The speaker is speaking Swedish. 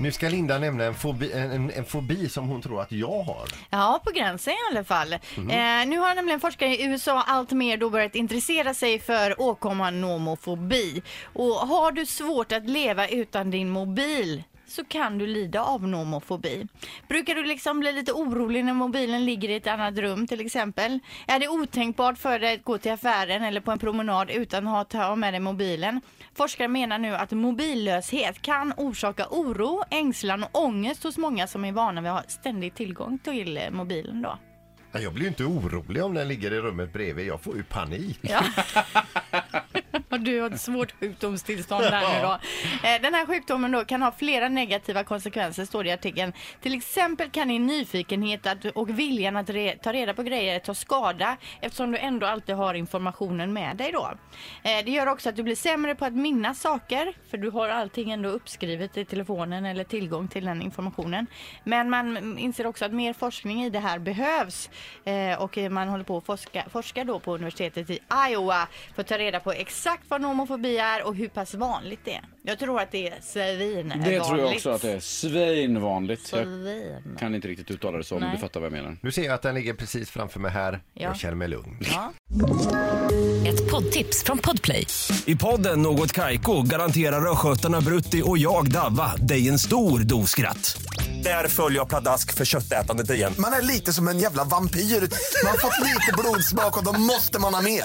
Nu ska Linda nämna en fobi, en, en fobi som hon tror att jag har. Ja, på gränsen i alla fall. Mhm. Eh, nu har nämligen forskare i USA allt mer då börjat intressera sig för åkomman nomofobi. Och har du svårt att leva utan din mobil så kan du lida av nomofobi. Brukar du liksom bli lite orolig när mobilen ligger i ett annat rum till exempel? Är det otänkbart för dig att gå till affären eller på en promenad utan att ha med dig mobilen? Forskare menar nu att mobillöshet kan orsaka oro, ängslan och ångest hos många som är vana vid att ha ständig tillgång till eh, mobilen då. Ja, Jag blir inte orolig om den ligger i rummet bredvid. Jag får ju panik. Ja. Och du har ett svårt sjukdomstillstånd där nu då. Eh, Den här sjukdomen då kan ha flera negativa konsekvenser står det i artikeln. Till exempel kan din nyfikenhet och viljan att re, ta reda på grejer ta skada eftersom du ändå alltid har informationen med dig då. Eh, Det gör också att du blir sämre på att minnas saker för du har allting ändå uppskrivet i telefonen eller tillgång till den informationen. Men man inser också att mer forskning i det här behövs Eh, och man håller på att forska, forska då på universitetet i Iowa för att ta reda på exakt vad nomofobi är och hur pass vanligt det är. Jag tror att det är svin Det tror jag också att det är svinvanligt. Jag Svin. kan inte riktigt uttala det så, men Nej. du fattar vad jag menar. Nu ser jag att den ligger precis framför mig här. Ja. Jag känner mig lugn. Ja. Ett poddtips från Podplay. I podden Något Kaiko garanterar östgötarna Brutti och jag, Davva, dig en stor dos skratt. Där följer jag pladask för köttätandet igen. Man är lite som en jävla vampyr. Man har fått lite blodsmak och då måste man ha mer.